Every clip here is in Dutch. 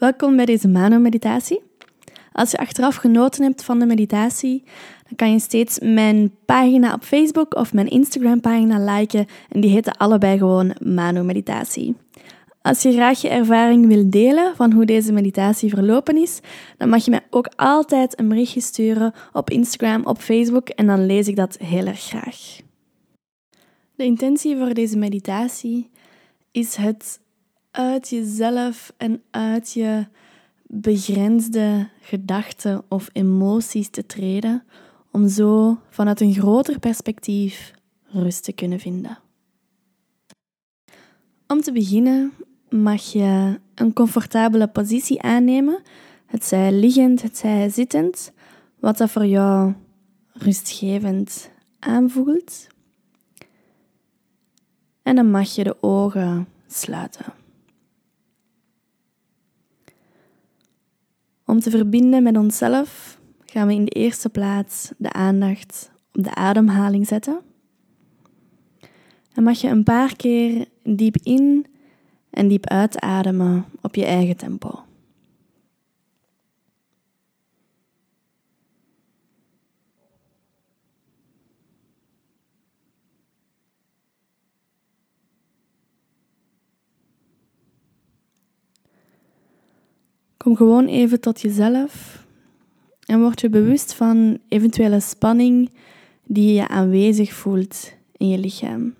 Welkom bij deze Mano-meditatie. Als je achteraf genoten hebt van de meditatie, dan kan je steeds mijn pagina op Facebook of mijn Instagram-pagina liken en die heten allebei gewoon Mano-meditatie. Als je graag je ervaring wil delen van hoe deze meditatie verlopen is, dan mag je mij ook altijd een berichtje sturen op Instagram, op Facebook en dan lees ik dat heel erg graag. De intentie voor deze meditatie is het uit jezelf en uit je begrensde gedachten of emoties te treden, om zo vanuit een groter perspectief rust te kunnen vinden. Om te beginnen mag je een comfortabele positie aannemen, het zij liggend, het zij zittend, wat dat voor jou rustgevend aanvoelt. En dan mag je de ogen sluiten. Om te verbinden met onszelf gaan we in de eerste plaats de aandacht op de ademhaling zetten. En mag je een paar keer diep in en diep uitademen op je eigen tempo. Kom gewoon even tot jezelf en word je bewust van eventuele spanning die je aanwezig voelt in je lichaam.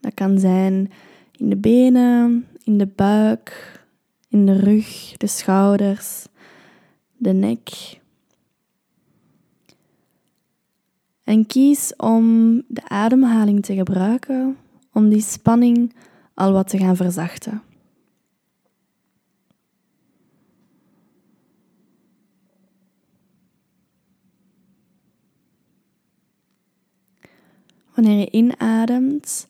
Dat kan zijn in de benen, in de buik, in de rug, de schouders, de nek. En kies om de ademhaling te gebruiken om die spanning al wat te gaan verzachten. Wanneer je inademt,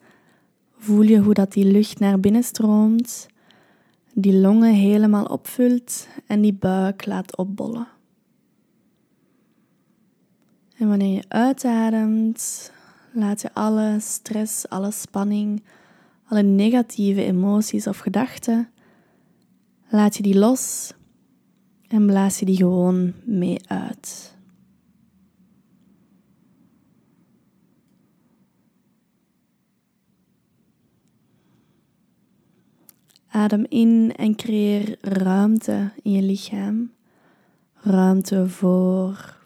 voel je hoe dat die lucht naar binnen stroomt, die longen helemaal opvult en die buik laat opbollen. En wanneer je uitademt, laat je alle stress, alle spanning, alle negatieve emoties of gedachten, laat je die los en blaas je die gewoon mee uit. Adem in en creëer ruimte in je lichaam. Ruimte voor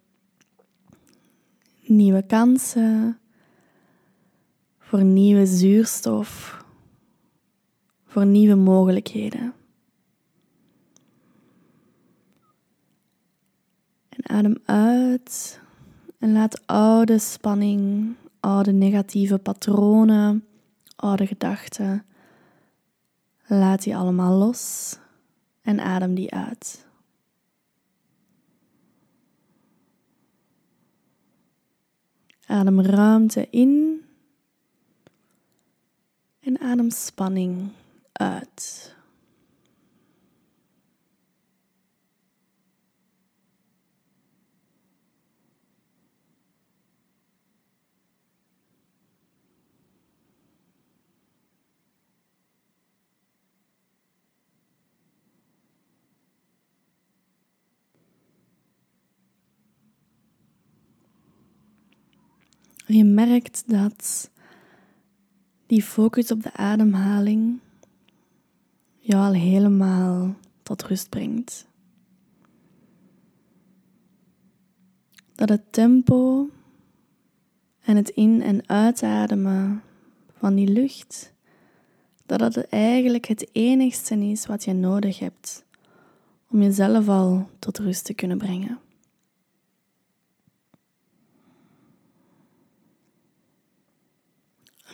nieuwe kansen, voor nieuwe zuurstof, voor nieuwe mogelijkheden. En adem uit en laat oude spanning, oude negatieve patronen, oude gedachten Laat die allemaal los en adem die uit. Adem ruimte in en adem spanning uit. Je merkt dat die focus op de ademhaling jou al helemaal tot rust brengt. Dat het tempo en het in- en uitademen van die lucht, dat dat eigenlijk het enigste is wat je nodig hebt om jezelf al tot rust te kunnen brengen.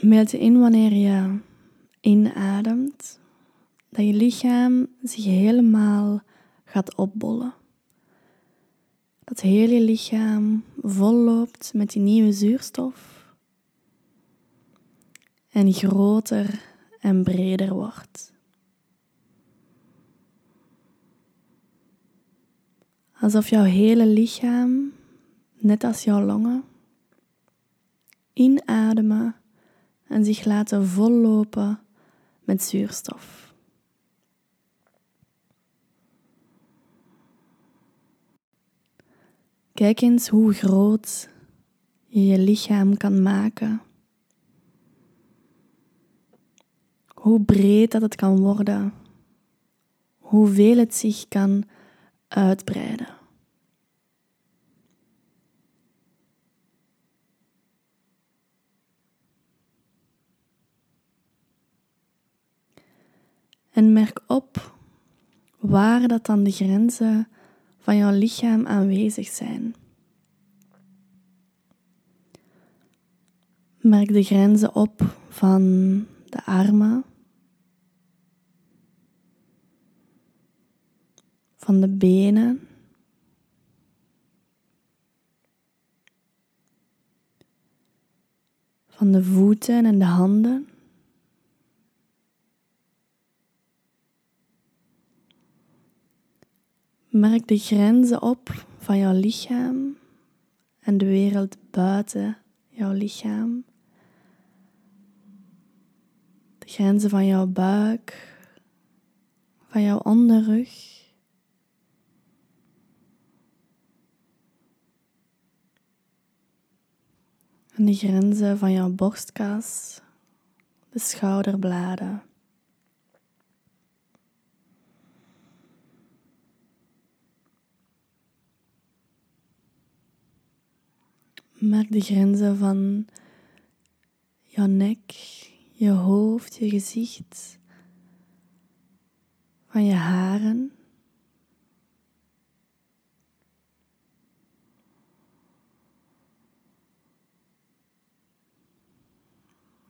Beeld je in wanneer je inademt, dat je lichaam zich helemaal gaat opbollen. Dat heel je lichaam volloopt met die nieuwe zuurstof en groter en breder wordt. Alsof jouw hele lichaam, net als jouw longen, inademen en zich laten vollopen met zuurstof. Kijk eens hoe groot je je lichaam kan maken. Hoe breed dat het kan worden. Hoeveel het zich kan uitbreiden. En merk op waar dat dan de grenzen van jouw lichaam aanwezig zijn. Merk de grenzen op van de armen, van de benen, van de voeten en de handen. Merk de grenzen op van jouw lichaam en de wereld buiten jouw lichaam. De grenzen van jouw buik, van jouw onderrug. En de grenzen van jouw borstkas, de schouderbladen. Merk de grenzen van jouw nek, je hoofd, je gezicht, van je haren.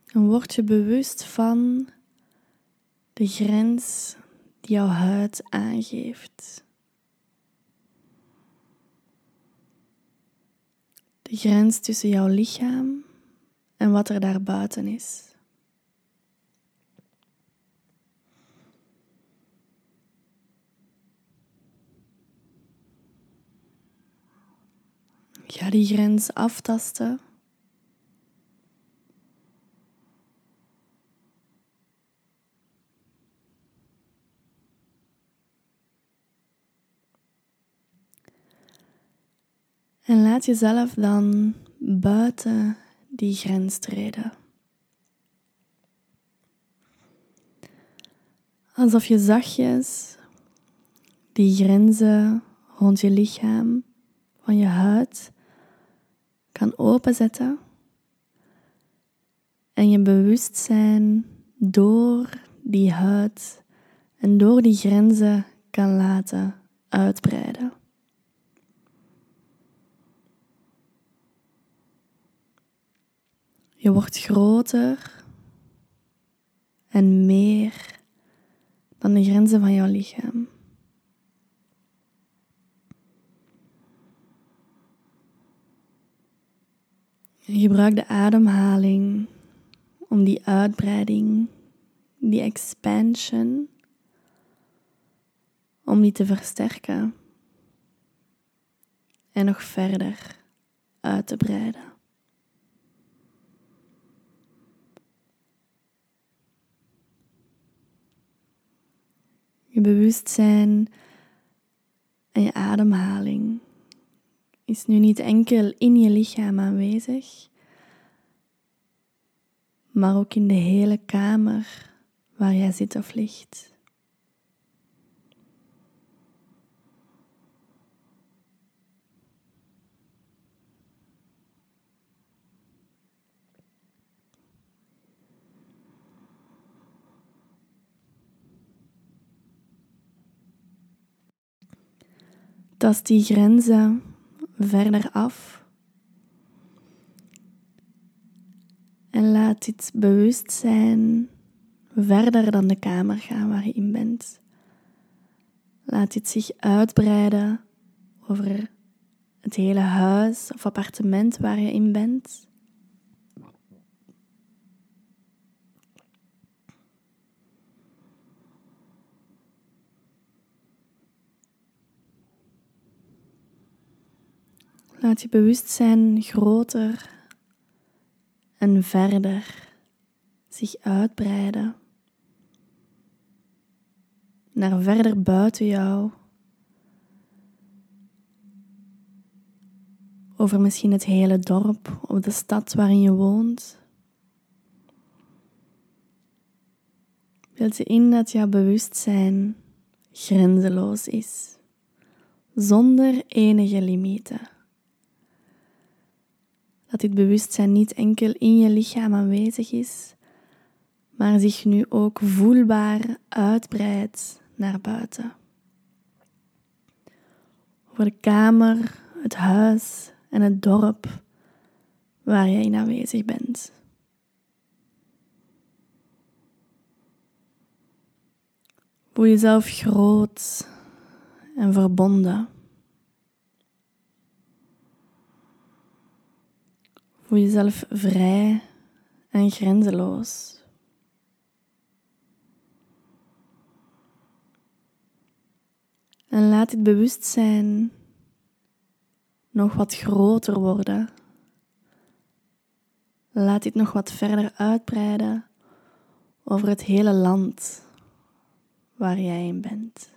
En word je bewust van de grens die jouw huid aangeeft. De grens tussen jouw lichaam en wat er daarbuiten is. Ga die grens aftasten. En laat jezelf dan buiten die grens treden. Alsof je zachtjes die grenzen rond je lichaam, van je huid, kan openzetten en je bewustzijn door die huid en door die grenzen kan laten uitbreiden. Je wordt groter en meer dan de grenzen van jouw lichaam. Je gebruik de ademhaling om die uitbreiding, die expansion, om die te versterken en nog verder uit te breiden. Je bewustzijn en je ademhaling is nu niet enkel in je lichaam aanwezig, maar ook in de hele kamer waar jij zit of ligt. Tast die grenzen verder af. En laat dit bewustzijn verder dan de kamer gaan waar je in bent. Laat dit zich uitbreiden over het hele huis of appartement waar je in bent. Laat je bewustzijn groter en verder zich uitbreiden naar verder buiten jou, over misschien het hele dorp of de stad waarin je woont. Beeld je in dat jouw bewustzijn grenzeloos is, zonder enige limieten. Dat dit bewustzijn niet enkel in je lichaam aanwezig is, maar zich nu ook voelbaar uitbreidt naar buiten. Over de kamer, het huis en het dorp waar jij in aanwezig bent. Voel jezelf groot en verbonden. Voel jezelf vrij en grenzeloos. En laat dit bewustzijn nog wat groter worden. Laat dit nog wat verder uitbreiden over het hele land waar jij in bent.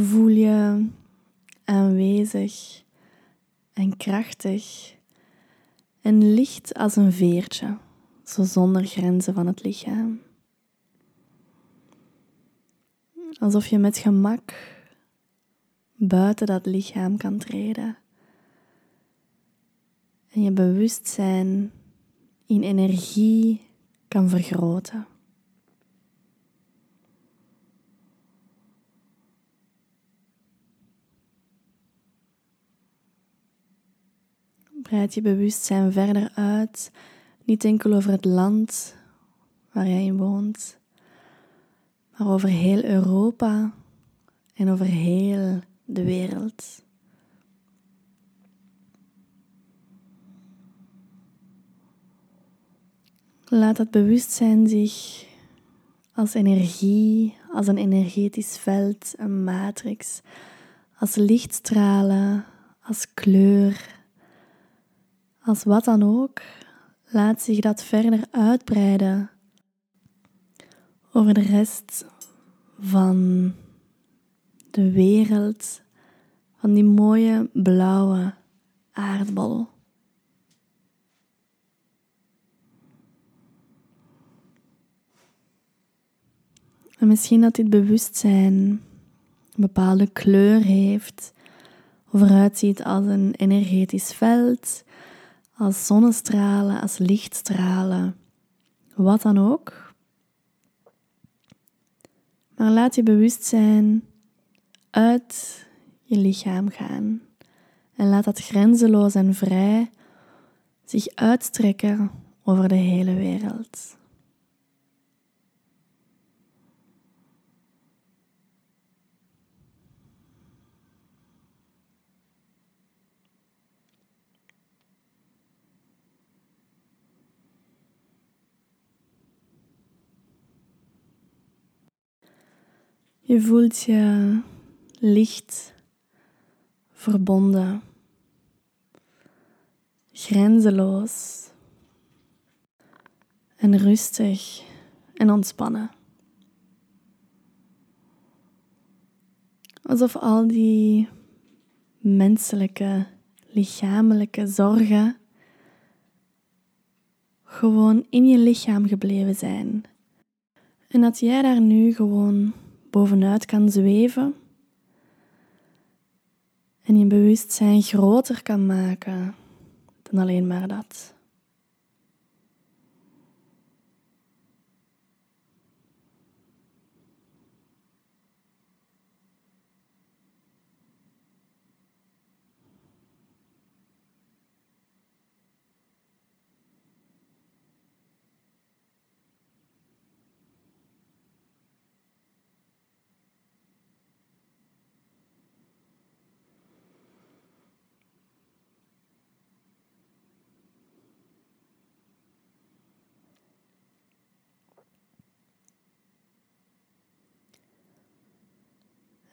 Voel je aanwezig en krachtig en licht als een veertje zo zonder grenzen van het lichaam. Alsof je met gemak buiten dat lichaam kan treden en je bewustzijn in energie kan vergroten. Breid je bewustzijn verder uit niet enkel over het land waar jij in woont, maar over heel Europa en over heel de wereld. Laat dat bewustzijn zich als energie, als een energetisch veld, een matrix, als lichtstralen, als kleur, als wat dan ook laat zich dat verder uitbreiden over de rest van de wereld, van die mooie blauwe aardbol. En misschien dat dit bewustzijn een bepaalde kleur heeft, of eruit ziet als een energetisch veld, als zonnestralen, als lichtstralen, wat dan ook. Maar laat je bewustzijn uit je lichaam gaan en laat dat grenzeloos en vrij zich uitstrekken over de hele wereld. Je voelt je licht, verbonden, grenzeloos en rustig en ontspannen. Alsof al die menselijke, lichamelijke zorgen gewoon in je lichaam gebleven zijn. En dat jij daar nu gewoon bovenuit kan zweven en je bewustzijn groter kan maken dan alleen maar dat.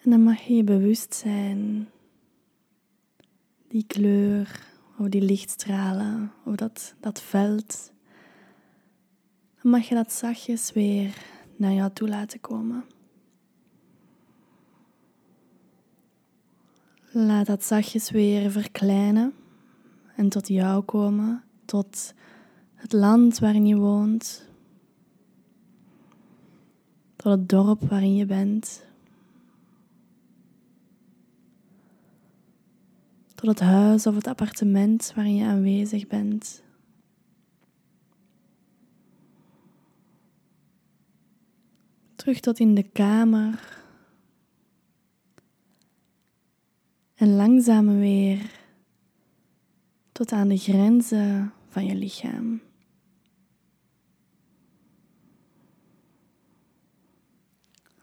En dan mag je je bewust zijn, die kleur of die lichtstralen of dat, dat veld. Dan mag je dat zachtjes weer naar jou toe laten komen. Laat dat zachtjes weer verkleinen en tot jou komen, tot het land waarin je woont, tot het dorp waarin je bent, tot het huis of het appartement waarin je aanwezig bent. Terug tot in de kamer. En langzaam weer tot aan de grenzen van je lichaam.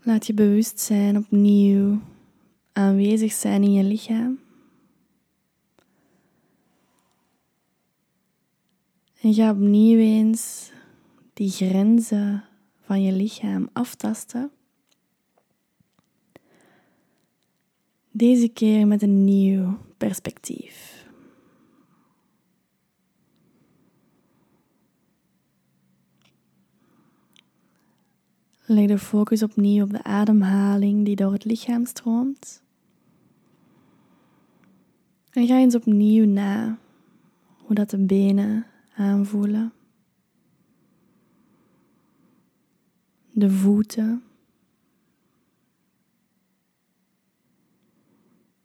Laat je bewustzijn opnieuw aanwezig zijn in je lichaam. En ga opnieuw eens die grenzen van je lichaam aftasten. Deze keer met een nieuw perspectief. Leg de focus opnieuw op de ademhaling die door het lichaam stroomt. En ga eens opnieuw na hoe dat de benen aanvoelen. De voeten.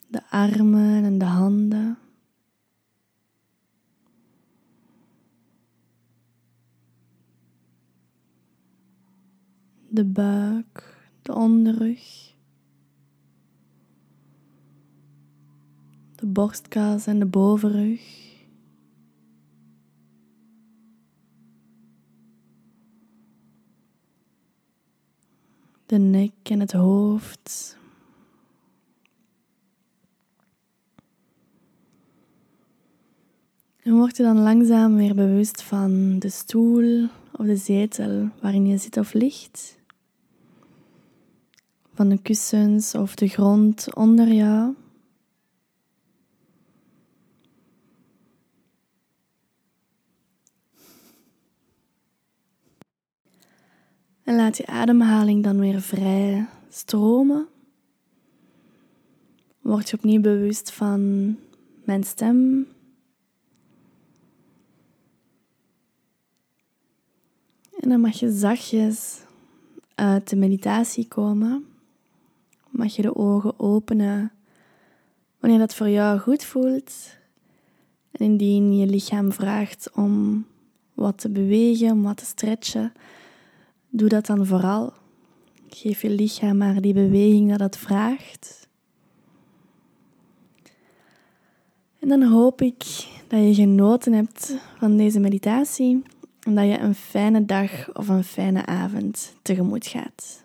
De armen en de handen. De buik, de onderrug. De borstkas en de bovenrug. De nek en het hoofd. En word je dan langzaam weer bewust van de stoel of de zetel waarin je zit of ligt. Van de kussens of de grond onder jou. En laat je ademhaling dan weer vrij stromen. Word je opnieuw bewust van mijn stem. En dan mag je zachtjes uit de meditatie komen. Mag je de ogen openen wanneer dat voor jou goed voelt. En indien je lichaam vraagt om wat te bewegen, om wat te stretchen, Doe dat dan vooral. Geef je lichaam maar die beweging dat het vraagt. En dan hoop ik dat je genoten hebt van deze meditatie en dat je een fijne dag of een fijne avond tegemoet gaat.